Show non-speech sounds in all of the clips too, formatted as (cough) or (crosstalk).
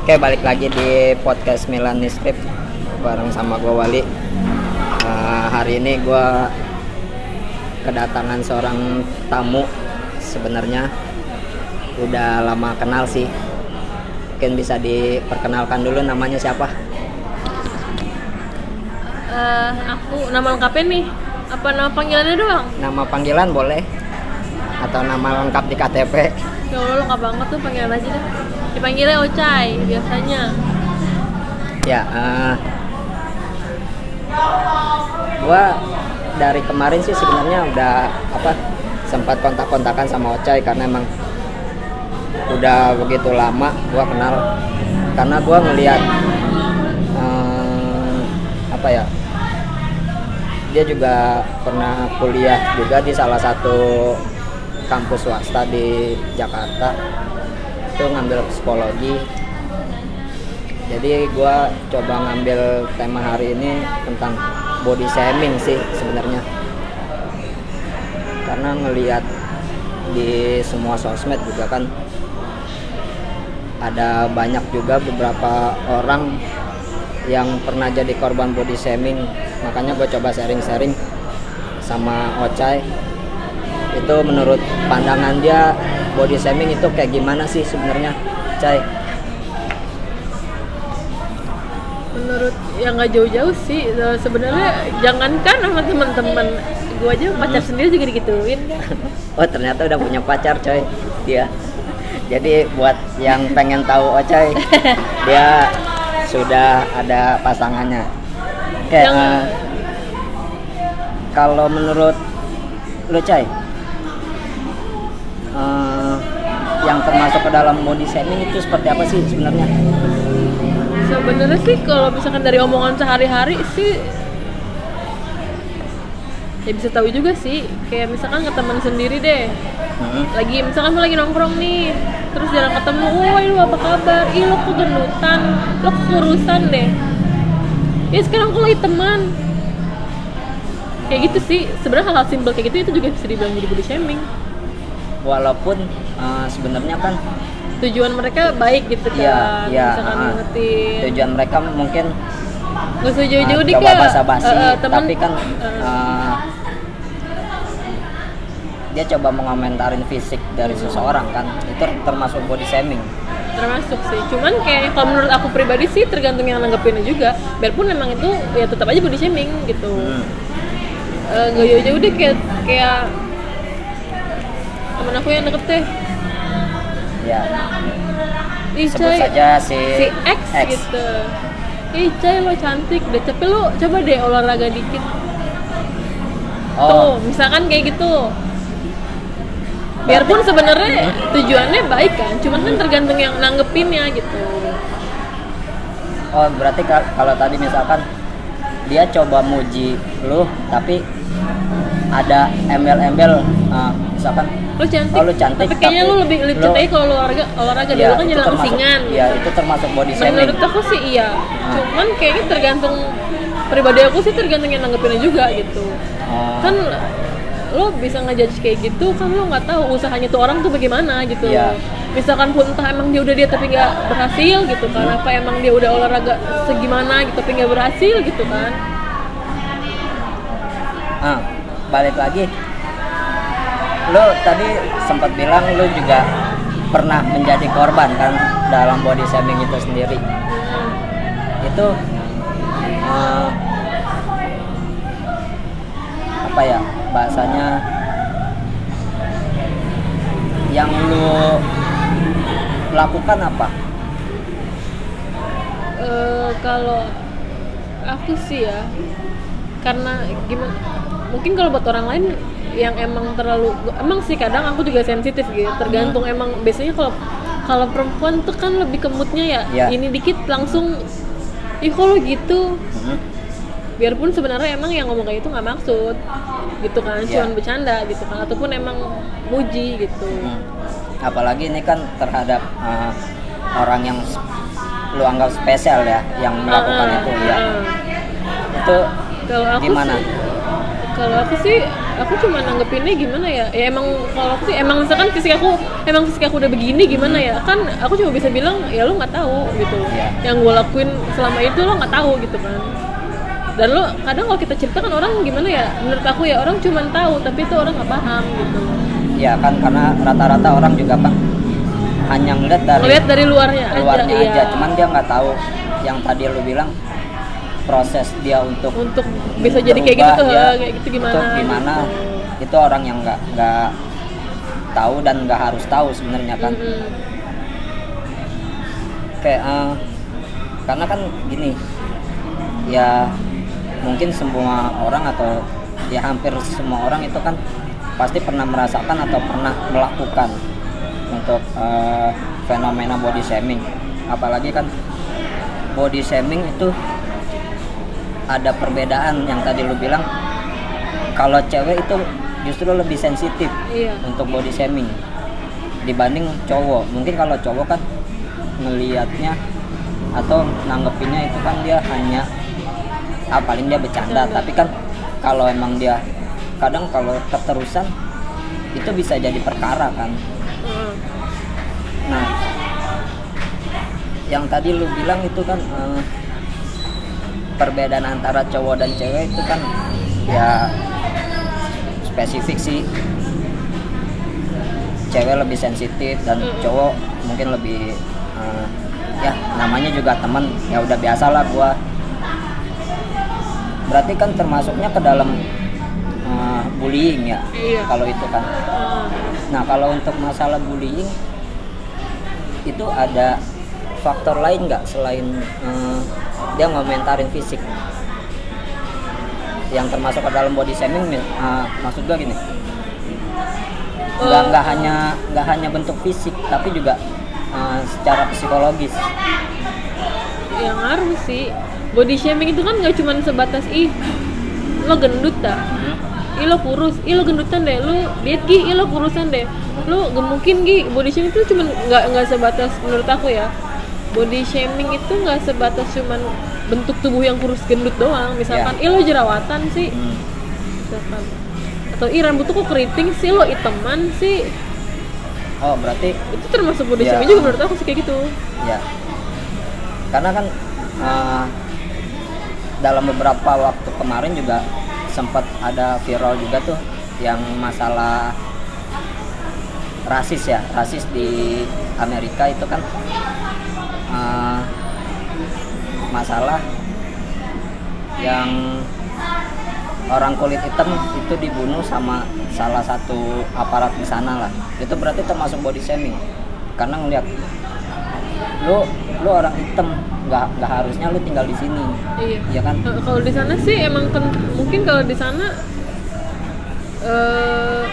Oke balik lagi di podcast Milan Script bareng sama gue Wali. Uh, hari ini gue kedatangan seorang tamu sebenarnya udah lama kenal sih. Mungkin bisa diperkenalkan dulu namanya siapa? Uh, aku nama lengkapnya nih apa nama panggilannya doang? Nama panggilan boleh atau nama lengkap di KTP? Ya Allah lengkap banget tuh panggilan aja deh. Dipanggilnya Ocai biasanya. Ya, uh, gua dari kemarin sih sebenarnya udah apa sempat kontak-kontakan sama Ocai karena emang udah begitu lama gua kenal karena gua ngelihat um, apa ya dia juga pernah kuliah juga di salah satu kampus swasta di Jakarta itu ngambil psikologi. Jadi gue coba ngambil tema hari ini tentang body shaming sih sebenarnya. Karena ngelihat di semua sosmed juga kan ada banyak juga beberapa orang yang pernah jadi korban body shaming. Makanya gue coba sharing-sharing sama Ocai. Itu menurut pandangan dia body shaming itu kayak gimana sih sebenarnya Cai? Menurut yang nggak jauh-jauh sih sebenarnya jangankan sama teman-teman gue aja pacar hmm. sendiri juga digituin. (laughs) Oh ternyata udah punya pacar coy dia jadi buat yang pengen tahu Ocai (laughs) dia sudah ada pasangannya. Kayak yang... uh, kalau menurut lo Cai yang termasuk ke dalam body shaming itu seperti apa sih sebenarnya? Sebenarnya sih kalau misalkan dari omongan sehari-hari sih ya bisa tahu juga sih. Kayak misalkan ke teman sendiri deh. Hmm. lagi misalkan lu lagi nongkrong nih terus jarang ketemu woi lu apa kabar? Ih lo kok gendutan lo kurusan deh. Ya sekarang aku lagi teman. Kayak gitu sih. Sebenarnya hal-hal simpel kayak gitu itu juga bisa dibilang jadi body shaming walaupun uh, sebenarnya kan tujuan mereka baik gitu kan ya, ya, misalkan uh, ngertiin. Tujuan mereka mungkin nggak jauh-jauh uh, deh coba basa-basi. Uh, uh, tapi kan uh, uh, dia coba mengomentarin fisik dari seseorang kan. Itu termasuk body shaming. Termasuk sih. Cuman kayak kalau menurut aku pribadi sih tergantung yang nanggepinnya juga. Biarpun memang itu ya tetap aja body shaming gitu. Hmm. uh, gak jauh-jauh deh kayak kayak temen aku yang deket teh ya Ih, sebut saja si, si X, X. gitu. Ih Cai lo cantik deh. Tapi lo coba deh olahraga dikit. Oh. tuh misalkan kayak gitu. Biarpun sebenarnya tujuannya baik kan cuman kan tergantung yang nanggepinnya gitu. Oh berarti kalau tadi misalkan dia coba muji lu tapi ada embel-embel uh, misalkan lu cantik, oh, lu cantik tapi kayaknya lu lebih lebih cintai kalau lu olahraga olahraga ya, dulu kan jadi langsingan ya itu termasuk body shaming menurut aku sih iya hmm. cuman kayaknya tergantung pribadi aku sih tergantung yang nanggepinnya juga gitu hmm. kan lo bisa ngejudge kayak gitu kan lo nggak tahu usahanya tuh orang tuh bagaimana gitu yeah. misalkan pun entah emang dia udah dia tapi nggak berhasil gitu kan hmm. apa emang dia udah olahraga segimana gitu tapi nggak berhasil gitu kan ah balik lagi. Lo tadi sempat bilang lo juga pernah menjadi korban kan dalam body shaming itu sendiri. Itu uh, apa ya bahasanya? Yang lo lakukan apa? Uh, kalau aku sih ya karena gimana mungkin kalau buat orang lain yang emang terlalu emang sih kadang aku juga sensitif gitu tergantung hmm. emang biasanya kalau kalau perempuan tuh kan lebih kemutnya ya yeah. ini dikit langsung ih kalau gitu hmm. biarpun sebenarnya emang yang ngomong kayak itu nggak maksud gitu kan yeah. cuman bercanda gitu kan ataupun emang muji gitu hmm. apalagi ini kan terhadap uh, orang yang lu anggap spesial ya yang melakukan uh, itu ya uh. itu kalau aku gimana? sih, kalau aku sih aku cuma nanggepinnya gimana ya? Ya emang kalau aku sih emang misalkan fisik aku emang fisik aku udah begini gimana ya? Kan aku cuma bisa bilang ya lu nggak tahu gitu. Iya. yang gue lakuin selama itu lo nggak tahu gitu kan. Dan lo kadang kalau kita cerita kan orang gimana ya? Menurut aku ya orang cuma tahu tapi itu orang nggak paham gitu. Ya kan karena rata-rata orang juga kan hanya ngeliat dari ngelihat dari luarnya, luarnya aja, aja, iya. cuman dia nggak tahu yang tadi lu bilang proses dia untuk untuk bisa jadi kayak gitu tuh ya, kayak gitu gimana? Itu gimana? Gitu. itu orang yang nggak nggak tahu dan nggak harus tahu sebenarnya kan. Mm-mm. kayak eh, karena kan gini ya mungkin semua orang atau ya hampir semua orang itu kan pasti pernah merasakan atau pernah melakukan untuk eh, fenomena body shaming. Apalagi kan body shaming itu ada perbedaan yang tadi lu bilang kalau cewek itu justru lebih sensitif iya untuk body shaming dibanding cowok mungkin kalau cowok kan ngelihatnya atau nanggepinnya itu kan dia hanya ah paling dia bercanda Bercanda. tapi kan kalau emang dia kadang kalau keterusan itu bisa jadi perkara kan Heeh. nah yang tadi lu bilang itu kan eh, perbedaan antara cowok dan cewek itu kan ya spesifik sih. Cewek lebih sensitif dan cowok mungkin lebih eh, ya namanya juga temen ya udah biasa lah gua. Berarti kan termasuknya ke dalam eh, bullying ya Iya. kalau itu kan. Heeh. Nah, kalau untuk masalah bullying itu ada faktor lain nggak selain eh, dia ngomentarin fisik? Yang termasuk ke dalam body shaming mi- eh, maksud gua gini. Nggak nggak hanya nggak hanya bentuk fisik tapi juga eh, secara psikologis. Yang ngaruh sih. Body shaming itu kan nggak cuma sebatas ih lo gendut dah. Ih lo kurus. Ih lo gendutan deh. Lo diet gi. Ih lo kurusan deh. Lo gemukin gi. Body shaming itu cuma nggak nggak sebatas menurut aku ya body shaming itu nggak sebatas cuman bentuk tubuh yang kurus gendut doang. Misalkan ih lo jerawatan sih. Hmm. misalkan. Atau ih rambut tuh kok keriting sih lo iteman sih. Oh berarti itu termasuk body Ya. shaming juga menurut aku sih kayak gitu. Ya karena kan eh, dalam beberapa waktu kemarin juga sempat ada viral juga tuh yang masalah rasis ya rasis di Amerika itu kan eh, masalah yang orang kulit hitam itu dibunuh sama salah satu aparat di sana lah. Itu berarti termasuk body shaming. Karena ngelihat lu lu orang hitam nggak nggak harusnya lu tinggal di sini. Iya. Ya kan? Kalau di sana sih emang ken- mungkin kalau di sana eh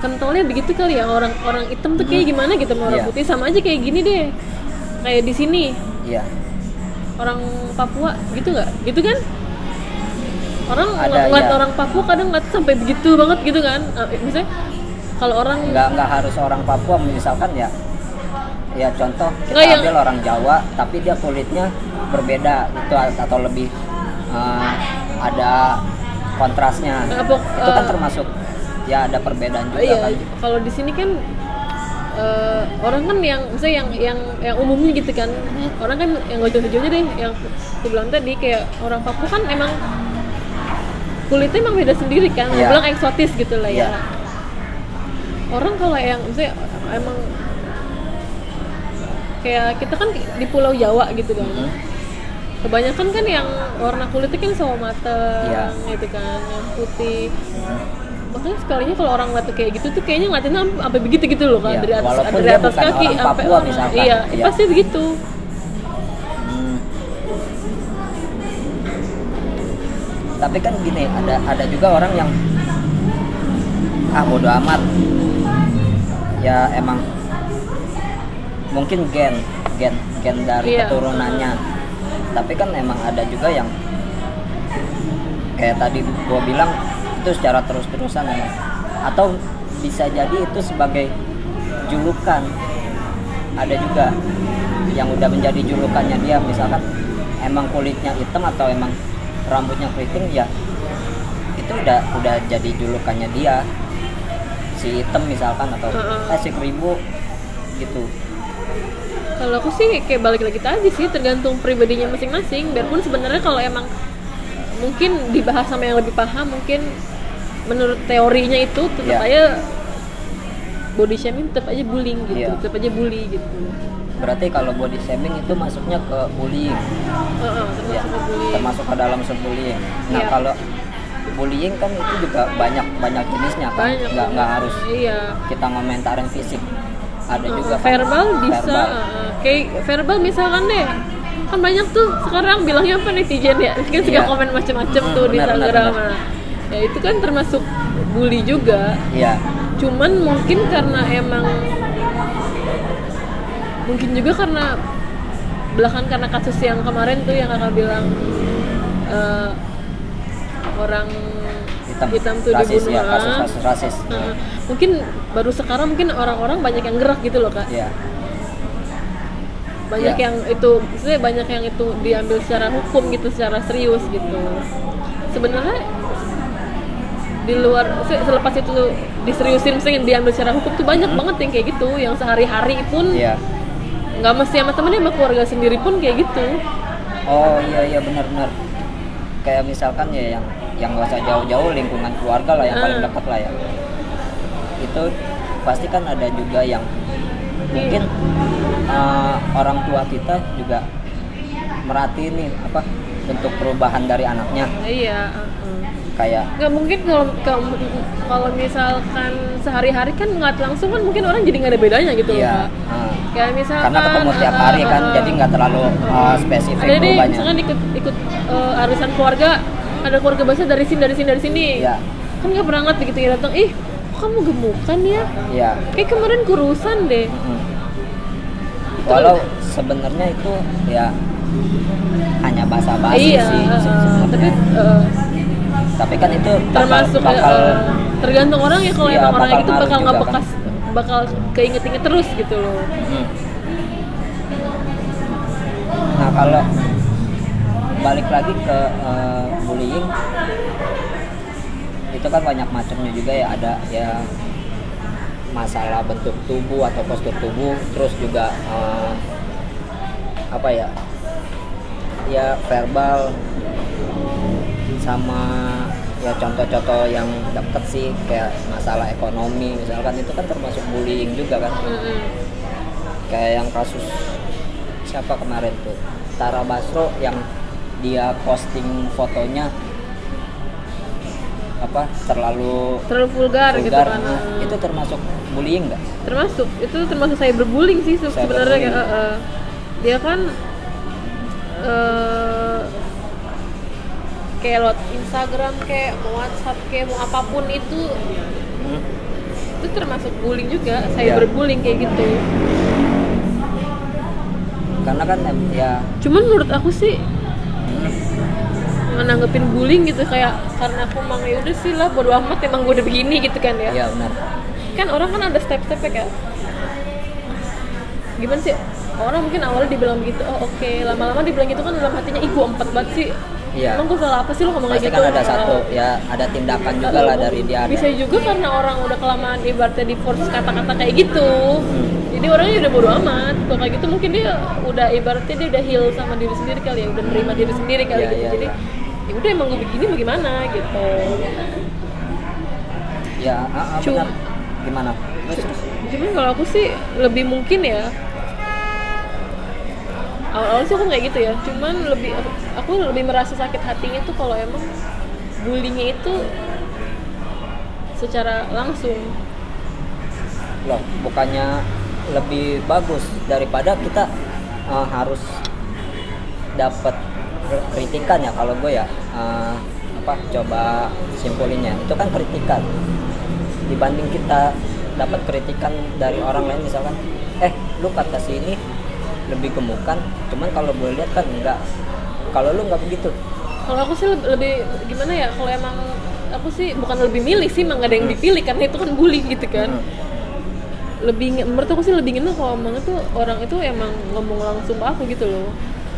kentalnya begitu kali ya. Orang orang hitam tuh kayak gimana gitu sama orang Iya. putih sama aja kayak gini deh kayak di sini? Iya. Orang Papua gitu nggak? Gitu kan? Orang Ada, ng- ngeliat iya. orang Papua kadang ngeliat sampai begitu banget gitu kan? Eh, misalnya kalau orang nggak nggak harus orang Papua misalkan ya ya contoh kita Nggak, yang- ambil orang Jawa tapi dia kulitnya berbeda gitu atau lebih eh, ada kontrasnya. Apa, itu kan eh, termasuk ya ada perbedaan juga iya kan. kalau di sini kan eh, orang kan yang misalnya yang yang yang umumnya gitu kan orang kan yang gak jauh-jauh deh yang aku bilang tadi kayak orang Papua kan emang kulitnya emang beda sendiri kan Iya. bilang eksotis gitu lah ya Iya. orang kalau yang misalnya emang kayak kita kan di Pulau Jawa gitu kan Hmm. kebanyakan kan yang warna kulitnya kan sawo mateng Iya. gitu kan yang putih makanya sekalinya kalau orang ngeliat kayak gitu tuh kayaknya ngeliatin sam- sampai begitu gitu loh kan Iya, dari atas dari atas kaki sampai Papua orang. misalkan. iya, Iya. pasti begitu Hmm. Tapi kan gini, ada ada juga orang yang ah bodo amat. Ya emang mungkin gen gen gen dari Iya. keturunannya. Tapi kan emang ada juga yang kayak tadi gua bilang itu secara terus-terusan emang. atau bisa jadi itu sebagai julukan. Ada juga yang udah menjadi julukannya dia misalkan emang kulitnya hitam atau emang rambutnya keriting ya itu udah udah jadi julukannya dia. Si hitam misalkan atau eh, si keribu gitu. Kalau aku sih kayak balik lagi aja sih tergantung pribadinya masing-masing. Biarpun sebenarnya kalau emang mungkin dibahas sama yang lebih paham mungkin menurut teorinya itu tetap Iya. aja body shaming tetap aja bullying gitu Iya. tetap aja bully gitu berarti kalau body shaming itu masuknya ke bullying Heeh, termasuk ya ke bullying termasuk ke dalam bullying nah Iya. kalau bullying kan itu juga banyak banyak jenisnya kan banyak nggak nggak harus iya kita ngomentarin fisik ada Heeh, juga kan verbal bisa verbal. kayak verbal misalkan deh kan banyak tuh sekarang bilangnya apa netizen ya kan suka Iya. komen macem-macem Hmm, tuh di benar, benar, Instagram. Nah, ya itu kan termasuk bully juga. Iya. Cuman mungkin karena emang mungkin juga karena belakangan karena kasus yang kemarin tuh yang kakak bilang eh, orang hitam, tuh rasis dibunuh ya kasus kasus rasis. Nah, mungkin baru sekarang mungkin orang-orang banyak yang gerak gitu loh kak. Iya. banyak Iya. yang itu maksudnya banyak yang itu diambil secara hukum gitu secara serius gitu. Sebenarnya di luar se- selepas itu diseriusin misalnya diambil secara hukum tuh banyak banget yang kayak gitu yang sehari-hari pun Hmm. Nggak mesti sama temennya sama keluarga sendiri pun kayak gitu Oh iya iya benar-benar. Kayak misalkan ya yang yang nggak usah jauh-jauh lingkungan keluarga lah yang paling Ah. dekat lah ya. Itu pasti kan ada juga yang mungkin uh, orang tua kita juga merhatiin nih apa bentuk perubahan dari anaknya. Iya uh-uh. kayak nggak mungkin kalau kalau misalkan sehari-hari kan nggak langsung kan mungkin orang jadi nggak ada bedanya gitu iya uh, kayak misalkan karena ketemu tiap hari uh, kan uh, jadi nggak terlalu uh, spesifik ada deh perubahannya. misalkan ikut ikut uh, arisan keluarga ada keluarga besar dari sini dari sini dari sini. Iya. kan nggak pernah ngerti gitu ya datang ih kok kamu gemukan ya? Iya. Kayak kemarin kurusan deh. Mm. walau sebenarnya itu ya hanya bahasa basi iya sih. uh, tapi uh, tapi kan itu bakal, termasuk bakal uh, tergantung orang ya kalau Iya, emang orang bakal itu bakal nggak juga kan. bekas bakal keinget-inget terus gitu loh. Hmm. Nah kalau balik lagi ke eh, bullying itu kan banyak macamnya juga ya. Ada ya masalah bentuk tubuh atau postur tubuh terus juga eh, apa ya ya verbal. Sama ya contoh-contoh yang deket sih kayak masalah ekonomi misalkan itu kan termasuk bullying juga kan. Mm-mm. kayak yang kasus siapa kemarin tuh? Tara Basro yang dia posting fotonya apa terlalu terlalu vulgar, gitu vulgar. kan. Nah, itu termasuk bullying nggak? Termasuk itu termasuk cyberbullying sih se- sebenarnya uh, uh, dia kan uh, kayak lewat Instagram kayak mau WhatsApp kayak mau apa pun itu. Hmm. itu termasuk bullying juga Iya. cyberbullying kayak gitu. Karena kan ya. Cuman menurut aku sih menanggepin bullying gitu kayak karena aku emang ya udah sih lah bodo amat emang gue udah begini gitu kan ya. Ya benar. Kan orang kan ada step-stepnya kayak gimana sih orang mungkin awalnya dibilang begitu oh oke. Lama-lama dibilang gitu kan dalam hatinya gua empat banget sih. Iya. emang gue salah apa sih lo ngomong pasti kayak gitu? kan ada satu Uh, ya ada tindakan juga lah dari dia bisa juga karena orang udah kelamaan ibaratnya di force kata-kata kayak gitu. Hmm. jadi orangnya udah bodo amat. Kalau kayak gitu mungkin dia udah ibaratnya dia udah heal sama diri sendiri kali ya udah nerima diri sendiri kali Iya, gitu. iya, jadi ya udah emang gue begini bagaimana? Gitu. Ya ah, ah, Cuma- benar. Gimana? Cuman kalau aku sih lebih mungkin ya awal-awal sih aku kayak gitu ya. Cuman lebih aku lebih merasa sakit hatinya tuh kalau emang bullyingnya itu secara langsung. Loh bukannya lebih bagus daripada kita uh, harus dapat kritikan ya kalau gue ya. Uh, apa coba simpulinnya. Itu kan kritikan. Dibanding kita dapat kritikan dari orang lain misalkan eh lu kata si ini lebih gemukan cuman kalau gue lihat kan enggak. Kalau lu nggak begitu? Kalau aku sih lebih, lebih gimana ya kalau emang aku sih bukan lebih milih sih emang gak ada yang dipilih karena itu kan bullying gitu kan. Hmm. lebih menurut aku sih lebih ngena kalau emang itu orang itu emang ngomong langsung ke aku gitu loh.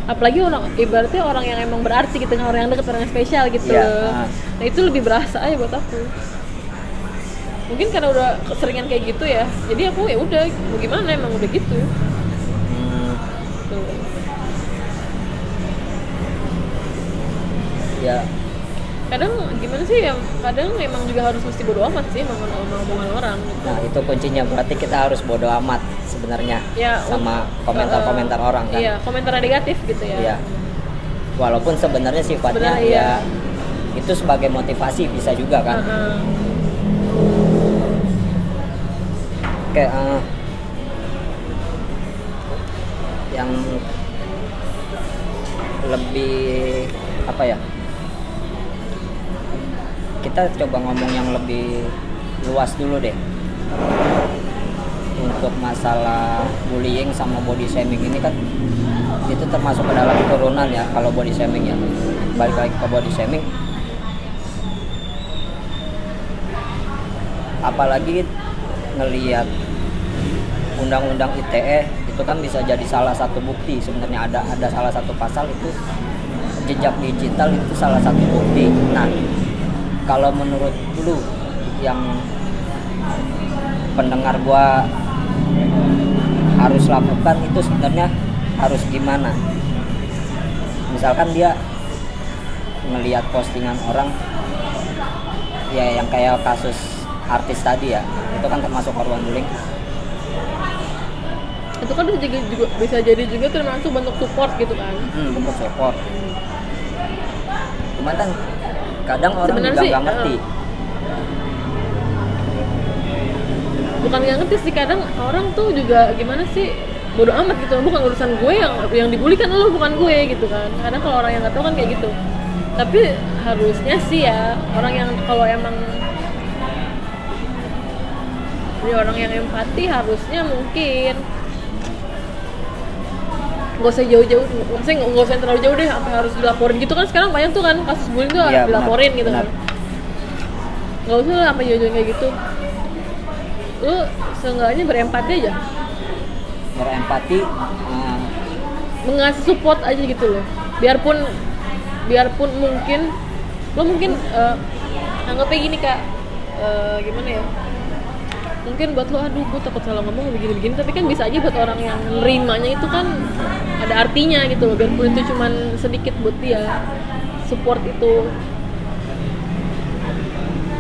Apalagi orang ibaratnya orang yang emang berarti gitu kan orang yang deket orang yang spesial gitu. Iya, loh. ah. nah itu lebih berasa aja buat aku. Mungkin karena udah keseringan kayak gitu ya jadi aku ya udah mau gimana emang udah gitu ya kadang gimana sih ya kadang emang juga harus mesti bodo amat sih sama omongan orang gitu. nah itu kuncinya berarti kita harus bodo amat sebenarnya ya sama un- komentar-komentar eh, orang kan iya komentar negatif gitu ya Iya. walaupun sebenarnya sifatnya Sebenarnya iya. ya itu sebagai motivasi bisa juga kan Heeh. kayak eh, yang lebih apa ya kita coba ngomong yang lebih luas dulu deh. Untuk masalah bullying sama body shaming ini kan itu termasuk ke dalam turunan ya kalau body shaming ya. Balik lagi ke body shaming. Apalagi ngelihat undang-undang ITE itu kan bisa jadi salah satu bukti. Sebenarnya ada ada salah satu pasal itu jejak digital itu salah satu bukti. Nah kalau menurut lu yang pendengar gua harus lakukan itu sebenarnya harus gimana? Misalkan dia melihat postingan orang ya yang kayak kasus artis tadi ya itu kan termasuk korban bullying. Itu kan bisa juga, juga bisa jadi juga termasuk bentuk support gitu kan? Hmm, bentuk support. Cuman kan kadang orang Sebenarnya juga nggak ngerti. bukan nggak ngerti sih kadang orang tuh juga gimana sih bodoh amat gitu. Bukan urusan gue yang yang dibully kan lo bukan gue gitu kan. Kadang kalau orang yang nggak tahu kan kayak gitu. Tapi harusnya sih ya orang yang kalau emang jadi orang yang empati harusnya mungkin nggak usah jauh-jauh maksudnya nggak usah terlalu jauh deh sampai harus dilaporin gitu kan sekarang banyak tuh kan kasus bullying tuh harus Iya, benar, dilaporin gitu benar. kan. Nggak usah lah sampai jauh-jauh kayak gitu. Lu seenggaknya berempati aja. Berempati eh, mengasih support aja gitu loh. Biarpun biarpun mungkin lo mungkin eh, anggapnya gini kak. Eh, gimana ya mungkin buat lo aduh gue takut salah ngomong begini-begini tapi kan bisa aja buat orang yang nerimanya itu kan ada artinya gitu loh. Biarpun itu cuman sedikit buat dia support itu.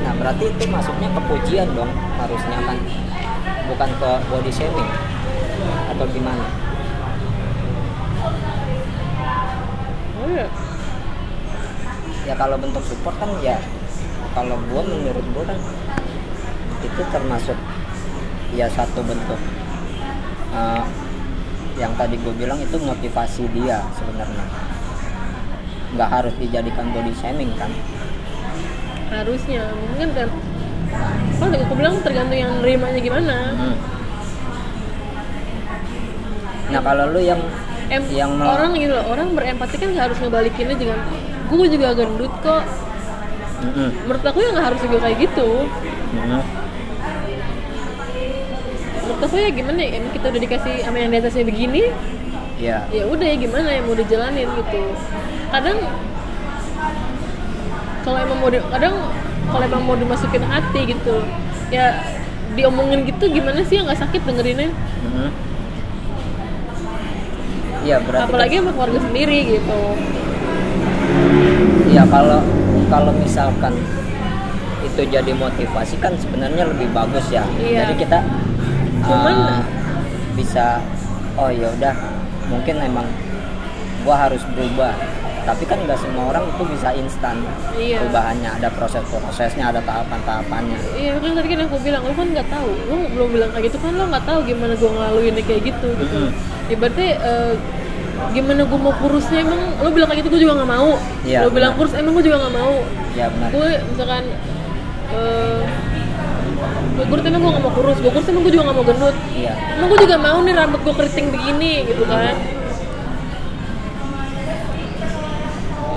Nah berarti itu masuknya ke pujian dong harusnya kan? Bukan ke body shaming? Atau gimana? Oh ya ya kalau bentuk support kan ya kalau gua menurut gua kan itu termasuk ya satu bentuk eh, yang tadi gue bilang itu motivasi dia sebenarnya nggak harus dijadikan body shaming kan harusnya mungkin kan kalau tadi aku bilang tergantung yang nerimanya gimana Hmm. nah kalau lu yang em yang orang gitu loh orang berempati kan nggak harus ngebalikinnya dengan gue juga gendut kok Mm-mm. menurut aku ya nggak harus juga kayak gitu Mm-mm. Menurut aku ya gimana ya kita udah dikasih sama yang di atasnya begini ya ya udah ya gimana yang mau dijalanin gitu. Kadang kalau emang mau di- kadang kalau emang mau dimasukin hati gitu ya diomongin gitu gimana sih yang nggak sakit dengerinnya? Mm-mm. Iya berarti apalagi sama keluarga sendiri gitu. Ya kalau kalau misalkan itu jadi motivasi kan sebenarnya lebih bagus ya. Iya. jadi kita Cuman- uh, bisa oh ya udah mungkin emang gua harus berubah tapi kan nggak semua orang itu bisa instan Iya. perubahannya ada proses-prosesnya ada tahapan-tahapannya Iya kan tadi kan aku bilang lu kan nggak tahu, lu belum bilang kayak gitu kan lu nggak tahu gimana gua ngelaluin kayak gitu gitu. Mm-mm. Ya berarti eh, gimana gua mau kurusnya emang lu bilang kayak gitu gua juga nggak mau. Iya, lu bilang kurus emang gua juga nggak mau. ya benar Gue misalkan eh gue kurus emang gua nggak mau kurus, gue kurus emang gua juga nggak mau gendut. iya. Emang gua juga mau nih rambut gua keriting begini gitu kan.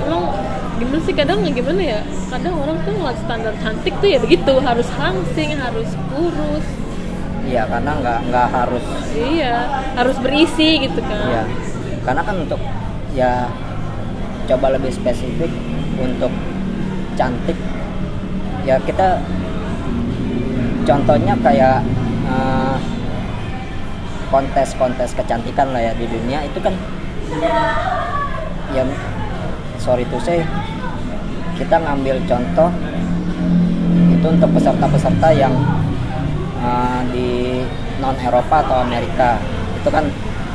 Emang gimana sih kadang gimana ya? Kadang orang tuh ngeliat standar cantik tuh ya begitu harus langsing harus kurus. Iya karena nggak nggak harus iya harus berisi gitu kan. Iya, karena kan untuk ya coba lebih spesifik untuk cantik. Ya kita contohnya kayak eh, kontes-kontes kecantikan lah ya di dunia itu kan ya sorry to say kita ngambil contoh itu untuk peserta-peserta yang uh, di non Eropa atau Amerika. Itu kan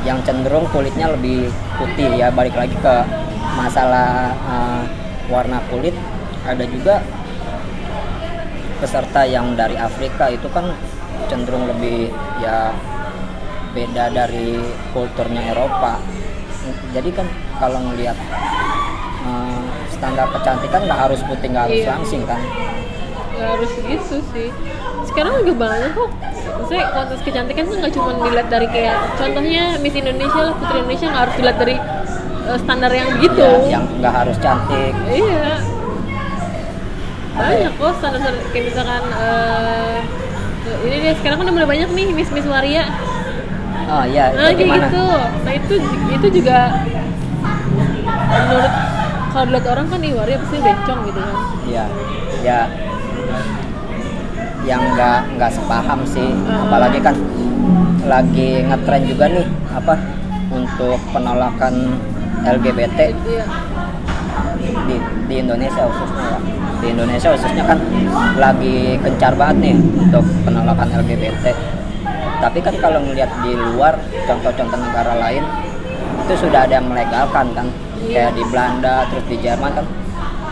yang cenderung kulitnya lebih putih ya balik lagi ke masalah uh, warna kulit. Ada juga peserta yang dari Afrika itu kan cenderung lebih ya beda dari kulturnya Eropa. Jadi kan kalau ngelihat uh, standar kecantikan nggak harus putih nggak harus Iya. langsing kan? Nggak harus gitu sih. Sekarang juga banyak kok. Maksudnya kontes kecantikan tuh nggak cuma dilihat dari kayak contohnya Miss Indonesia lah Putri Indonesia nggak harus dilihat dari eh, standar yang begitu. Ya, yang nggak harus cantik. Iya banyak kok standar, kayak misalkan eh, ini dia sekarang kan udah mulai banyak nih Miss Miss Waria. Oh iya nah kayak gimana gitu. Nah itu itu juga menurut kalau dilihat orang kan nih Waria pasti bencong gitu kan. Iya, ya yang nggak nggak sepaham sih, Hmm. apalagi kan lagi ngetren juga nih apa untuk penolakan LGBT iya di, Indonesia khususnya ya. Di Indonesia khususnya kan lagi gencar banget nih untuk penolakan LGBT. Tapi kan kalau ngelihat di luar contoh-contoh negara lain itu sudah ada yang melegalkan kan, kayak di Belanda terus di Jerman kan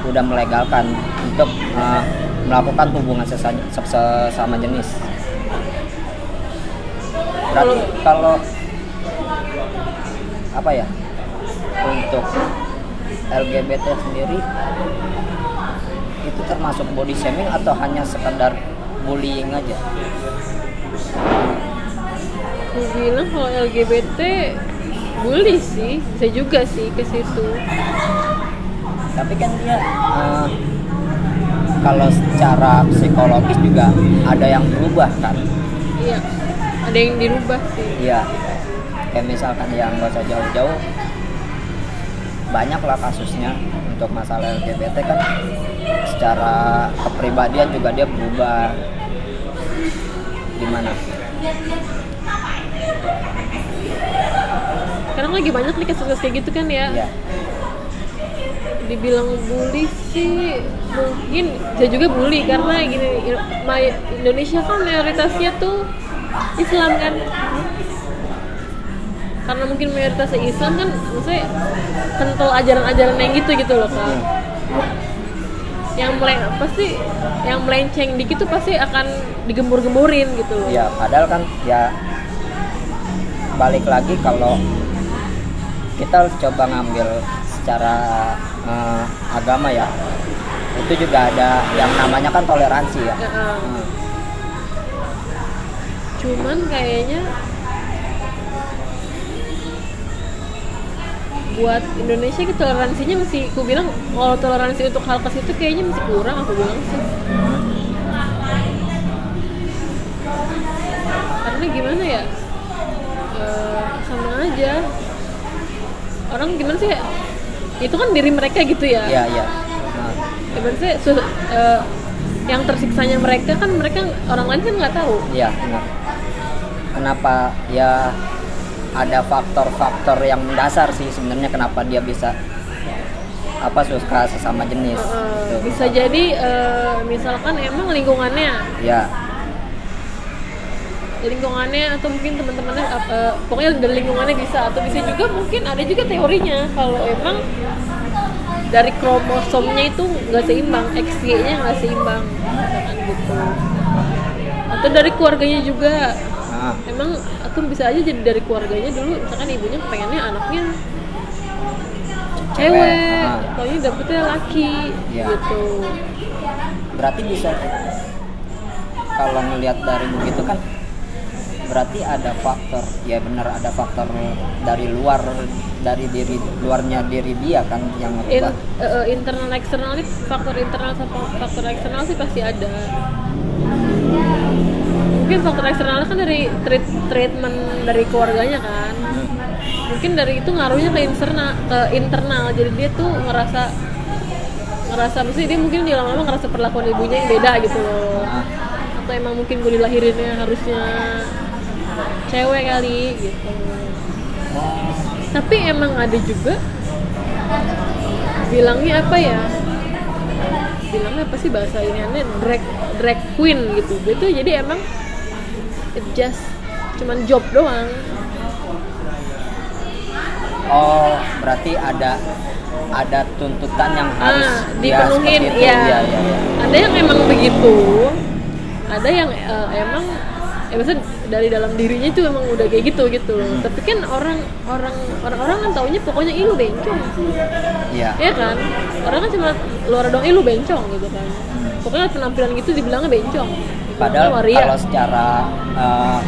udah melegalkan untuk uh, melakukan hubungan sesa- se- sesama jenis. Berarti kalau apa ya untuk LGBT sendiri itu termasuk body shaming atau hanya sekedar bullying aja? Aku bilang kalau LGBT bully sih, bisa juga sih ke situ. Tapi kan dia eh, kalau secara psikologis juga ada yang berubah kan? Iya, ada yang dirubah sih. Iya. Kayak misalkan yang nggak usah jauh-jauh banyak lah kasusnya untuk masalah LGBT kan secara kepribadian juga dia berubah gimana? Sekarang lagi banyak nih kasus-kasus kayak gitu kan ya. Iya. Dibilang bully sih mungkin bisa juga bully karena gini Indonesia kan mayoritasnya tuh Islam kan. Karena mungkin mayoritasnya Islam kan maksudnya kental ajaran-ajaran yang gitu gitu loh kan. Yang mulai pasti yang melenceng dikit tuh pasti akan digembur-gemburin gitu loh. Ya, padahal kan ya balik lagi kalau kita coba ngambil secara eh, agama ya, itu juga ada yang namanya kan toleransi ya. Hmm. cuman kayaknya buat Indonesia gitu toleransinya masih aku bilang kalau toleransi untuk hal ke situ kayaknya masih kurang aku bilang sih. Karena gimana ya Eh, sama aja. Orang gimana sih itu kan diri mereka gitu ya. Iya, iya. Cuman sih su- eh, yang tersiksanya mereka kan mereka orang lain kan nggak tahu. Iya. Kenapa? Ya ada faktor-faktor yang mendasar sih sebenarnya kenapa dia bisa apa suka sesama jenis. Uh, Gitu. bisa jadi eh, misalkan emang lingkungannya. Ya, lingkungannya atau mungkin teman-temannya apa pokoknya dari lingkungannya bisa atau bisa juga mungkin ada juga teorinya. Kalau emang dari kromosomnya itu nggak seimbang XY-nya nggak seimbang gitu. Atau dari keluarganya juga. Nah, emang atau bisa aja jadi dari keluarganya dulu misalkan ibunya pengennya anaknya Cewek, cewek ah. pokoknya dapetnya laki Iya. gitu berarti bisa kalau ngelihat dari begitu kan berarti ada faktor ya benar ada faktor dari luar dari diri luarnya diri dia kan yang In, merubah eh, internal eksternal faktor internal sama faktor eksternal sih pasti ada mungkin faktor eksternal kan dari treat, treatment dari keluarganya kan. Mungkin dari itu ngaruhnya ke internal ke internal. Jadi dia tuh ngerasa ngerasa mesti dia mungkin dia lama-lama ngerasa perlakuan ibunya yang beda gitu loh. Atau emang mungkin gue dilahirinnya harusnya cewek kali gitu. Tapi emang ada juga bilangnya apa ya? Bilangnya apa sih bahasa iniannya? Drag drag queen gitu. Gitu jadi emang it just cuman job doang. Oh berarti ada ada tuntutan yang harus ah dipenuhin ya. Iya, iya, iya. ada yang emang begitu. Ada yang eh, emang ya maksudnya dari dalam dirinya itu emang udah kayak gitu gitu. Loh tapi kan orang orang orang orang kan taunya pokoknya ilu bencong. Iya. ya kan? Orang kan cuma luar doang ilu bencong gitu kan. Pokoknya penampilan gitu dibilangnya bencong Padahal waria. kalau secara eh,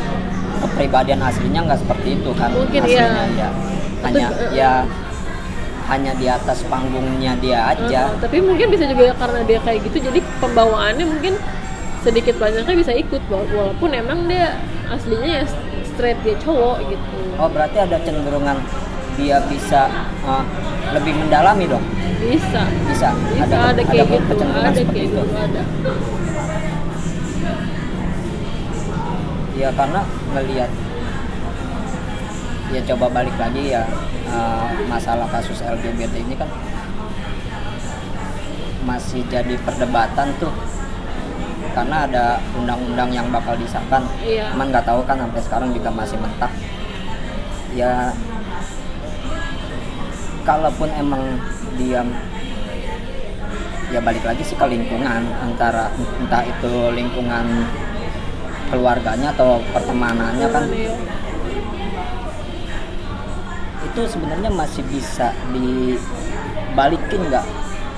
kepribadian aslinya nggak seperti itu kan Mungkin, aslinya iya. ya. Hanya Atau, eh, ya hanya di atas panggungnya dia aja. Uh, tapi mungkin bisa juga karena dia kayak gitu jadi pembawaannya mungkin sedikit banyaknya bisa ikut wa- walaupun emang dia aslinya ya straight dia cowok gitu Oh berarti ada cenderungan dia bisa eh, lebih mendalami dong. bisa Bisa. bisa ada, kayak gitu kecenderungan ada seperti kayak itu. gitu ada Ya karena ngelihat ya coba balik lagi ya eh, masalah kasus LGBT ini kan masih jadi perdebatan tuh. Karena ada undang-undang yang bakal disahkan. Iya. cuman nggak tahu kan sampai sekarang juga masih mentah. Ya kalaupun emang dia ya balik lagi sih ke lingkungan antara entah itu lingkungan keluarganya atau pertemanannya kan? Itu sebenarnya masih bisa dibalikin nggak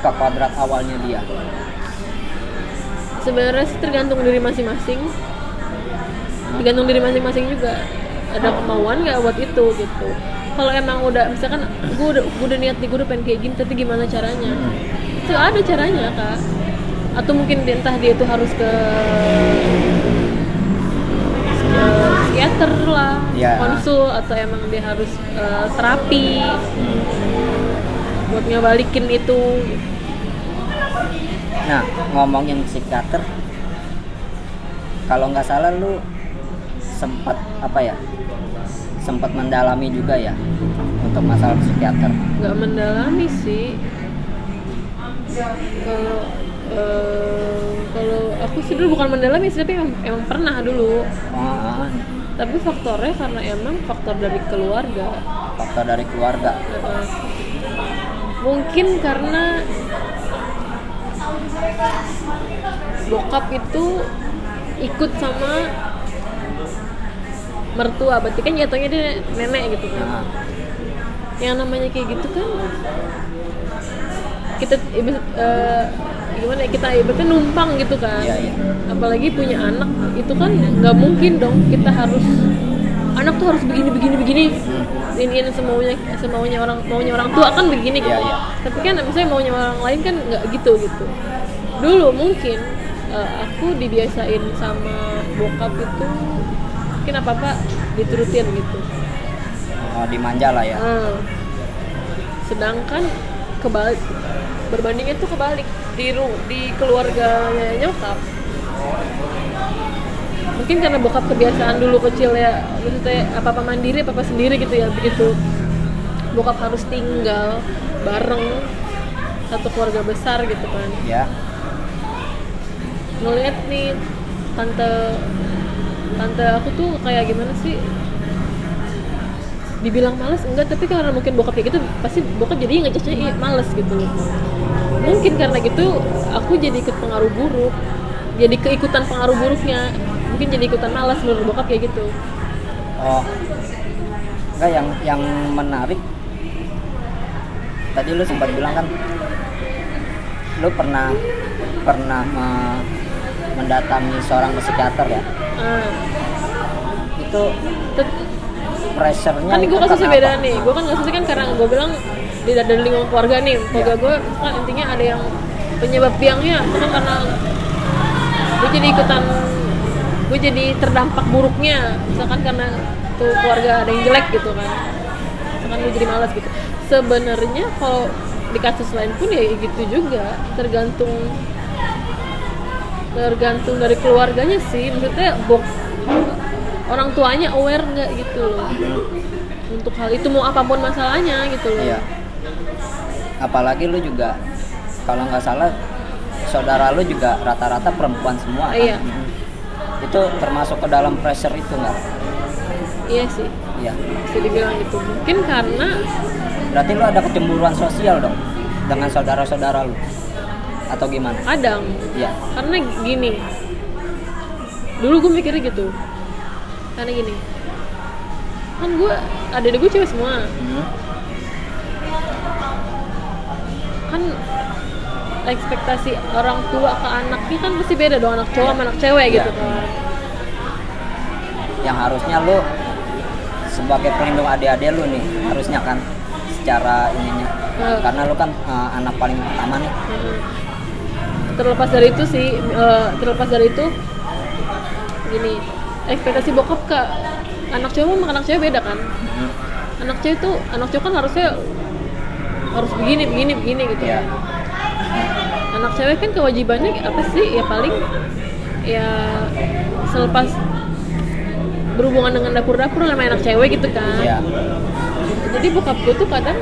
ke kuadrat awalnya dia? Sebenarnya sih tergantung diri masing-masing. Tergantung diri masing-masing juga. Ada kemauan nggak buat itu gitu. Kalau emang udah misalkan gue udah gue udah niat nih gue udah pengen kayak gini tapi gimana caranya? Itu ada caranya kak. Atau mungkin entah dia itu harus ke ke psikiater lah Ya. konsul atau emang dia harus eh, terapi. Buat ngebalikin itu. Nah ngomongin psikiater kalau nggak salah lu sempat apa ya sempat mendalami juga ya untuk masalah psikiater? Nggak mendalami sih. Kalau eh, kalau aku sih dulu bukan mendalami sih tapi emang, emang pernah dulu. Oh, tapi faktornya karena emang faktor dari keluarga. Faktor dari keluarga. Eh, mungkin karena bokap itu ikut sama mertua. Berarti kan jatuhnya dia nenek gitu kan. Nah, yang namanya kayak gitu kan kita eh, gimana ya kita ibaratnya numpang gitu kan Iya, iya. apalagi punya anak itu kan nggak mungkin dong kita harus anak tuh harus begini begini begini Hmm. ini ini semaunya semaunya orang maunya orang tua kan begini gitu iya. tapi kan misalnya maunya orang lain kan nggak gitu gitu dulu mungkin eh, aku dibiasain sama bokap itu mungkin apa apa diturutin gitu oh, dimanja lah ya Hmm. Sedangkan kebalik berbandingnya tuh kebalik di di keluarganya nyokap. Mungkin karena bokap kebiasaan dulu kecil ya, maksudnya apa apa mandiri, apa apa sendiri gitu ya begitu. Bokap harus tinggal bareng satu keluarga besar gitu kan. ya Ngeliat nih tante tante aku tuh kayak gimana sih dibilang males enggak tapi karena mungkin bokap kayak gitu pasti bokap jadi ngejudge iya males gitu mungkin karena gitu aku jadi ikut pengaruh buruk. Jadi keikutan pengaruh buruknya. Mungkin jadi ikutan malas menurut bokap kayak gitu. Oh, enggak yang yang menarik. Tadi lu sempat bilang kan, lu pernah pernah me- mendatangi seorang psikiater ya. ah. Itu tet- pressure-nya kan gue kasusnya karena beda nih. Gue kan kasusnya kan karena gue bilang di dari lingkungan keluarga nih. Keluarga Iya. gue kan intinya ada yang penyebab biangnya kan karena gue jadi ikutan gue jadi terdampak buruknya. Misalkan karena tuh keluarga ada yang jelek gitu kan. Misalkan gue jadi malas gitu. Sebenarnya kalau di kasus lain pun ya gitu juga. Tergantung tergantung dari keluarganya sih. Maksudnya bok orang tuanya aware nggak gitu loh. Untuk hal itu mau apa pun masalahnya gitu loh. Iya. Apalagi lu juga kalau nggak salah saudara lu juga rata-rata perempuan semua kan? Iya. Mm. Itu termasuk ke dalam pressure itu nggak? iya sih Iya. bisa dibilang gitu mungkin karena Berarti lu ada kecemburuan sosial dong dengan saudara-saudara lu atau gimana? kadang Iya. karena gini dulu gue mikirnya gitu karena gini kan gue ada gue cewek semua Hmm. kan ekspektasi orang tua ke anaknya kan pasti beda dong anak cowok sama anak cewek Iya. gitu kan Yang harusnya lu sebagai pelindung adik-adik lu nih harusnya kan secara ininya Hmm. karena lu kan uh, anak paling pertama nih Mm-mm. terlepas dari itu sih eh, terlepas dari itu gini ekspektasi bokap ke anak cowok sama anak cewek beda kan Hmm. anak cewek tuh anak cowok kan harusnya harus begini begini begini gitu Iya. Anak cewek kan kewajibannya apa sih ya paling ya selepas berhubungan dengan dapur-dapur sama anak cewek gitu kan Iya. jadi bokap gue tuh kadang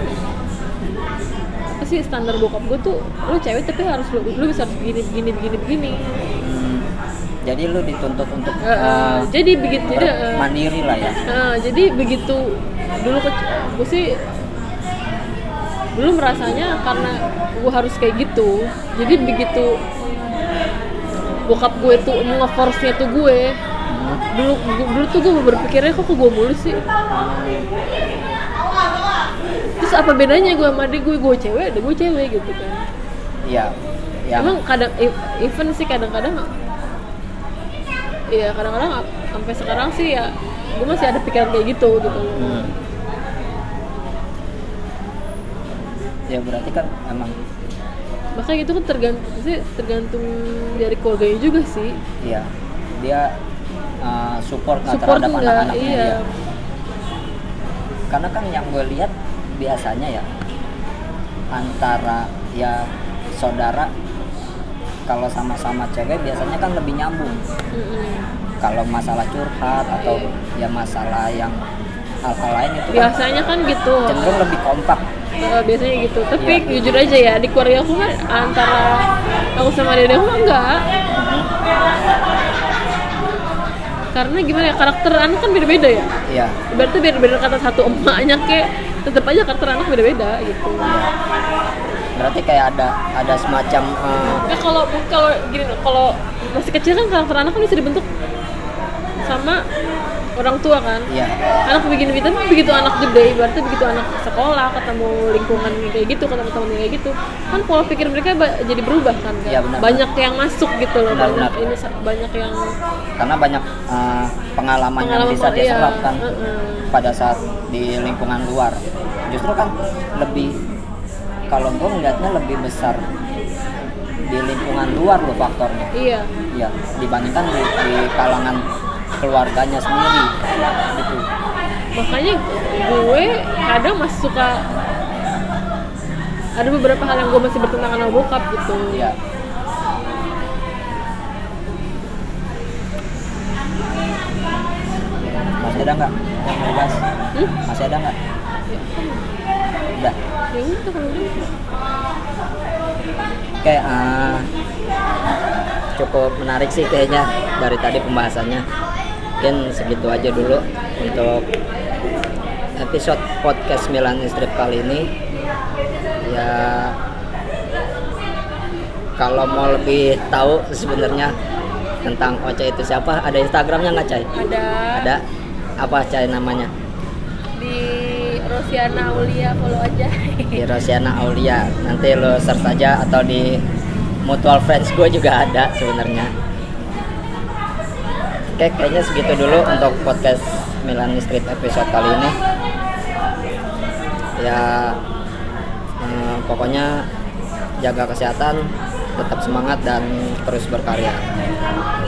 apa sih standar bokap gue tuh lu cewek tapi harus lu lu bisa harus begini begini begini begini Hmm. Jadi lu dituntut untuk eh, uh, jadi begitu jadi eh, mandiri lah ya. Nah, jadi begitu dulu gue sih dulu merasanya karena gue harus kayak gitu jadi begitu bokap gue tuh nge-force nya tuh gue Hmm. dulu dulu tuh gue berpikirnya kok ke gue mulu sih terus apa bedanya gue sama adik gue gue cewek ada gue cewek gitu kan Iya. Yang emang kadang e- even sih kadang-kadang Iya kadang-kadang sampai sekarang sih ya gue masih ada pikiran kayak gitu gitu Hmm. Ya berarti kan emang makanya itu kan tergantung sih tergantung dari keluarganya juga sih iya dia uh, support, support terhadap anak-anaknya iya dia. Karena kan yang gue lihat biasanya ya antara ya saudara kalau sama-sama cewek biasanya kan lebih nyambung. Mm-mm. Kalau masalah curhat atau ya masalah yang hal-hal lain itu kan biasanya kan gitu cenderung lebih kompak. Eh, biasanya gitu tapi Iya. jujur aja ya di keluarga aku mah antara aku sama dede aku enggak karena gimana ya karakter anak kan beda-beda ya Iya. berarti beda-beda kata satu emaknya kayak tetap aja karakter anak beda-beda gitu Berarti kayak ada ada semacam uh, Nah, kalau kalau gini kalau masih kecil kan karakter anak kan bisa dibentuk sama orang tua kan. iya. Anak begini begini tapi begitu anak gede, berarti begitu anak sekolah ketemu lingkungan kayak gitu, ketemu teman kayak gitu, kan pola pikir mereka jadi berubah kan. Kak? Iya, benar. banyak yang masuk gitu loh, Benar, banyak benar. ini banyak yang karena banyak uh, pengalaman, yang Pengalaman bisa dia iya, serap kan heeh. pada saat di lingkungan luar justru kan lebih kalau gue ngeliatnya lebih besar di lingkungan luar loh faktornya iya. ya dibandingkan di, di kalangan keluarganya sendiri gitu Makanya gue kadang masih suka ada beberapa hal yang gue masih bertentangan sama bokap gitu. ya masih ada nggak yang mau dibahas Hmm? masih ada nggak udah Ya kalau gitu. Oke, ah, cukup menarik sih kayaknya dari tadi pembahasannya. Mungkin segitu aja dulu untuk episode podcast Milan Strip kali ini. Ya, kalau mau lebih tahu sebenarnya tentang Oce itu siapa, ada Instagramnya nggak Cai? Ada Ada. Apa Cai namanya? di Rosiana Aulia follow aja. di (laughs) Rosiana Aulia nanti lo search aja atau di mutual friends gue juga ada sebenarnya oke kayaknya segitu dulu untuk podcast Milan Street episode kali ini. Ya eh, pokoknya jaga kesehatan tetap semangat dan terus berkarya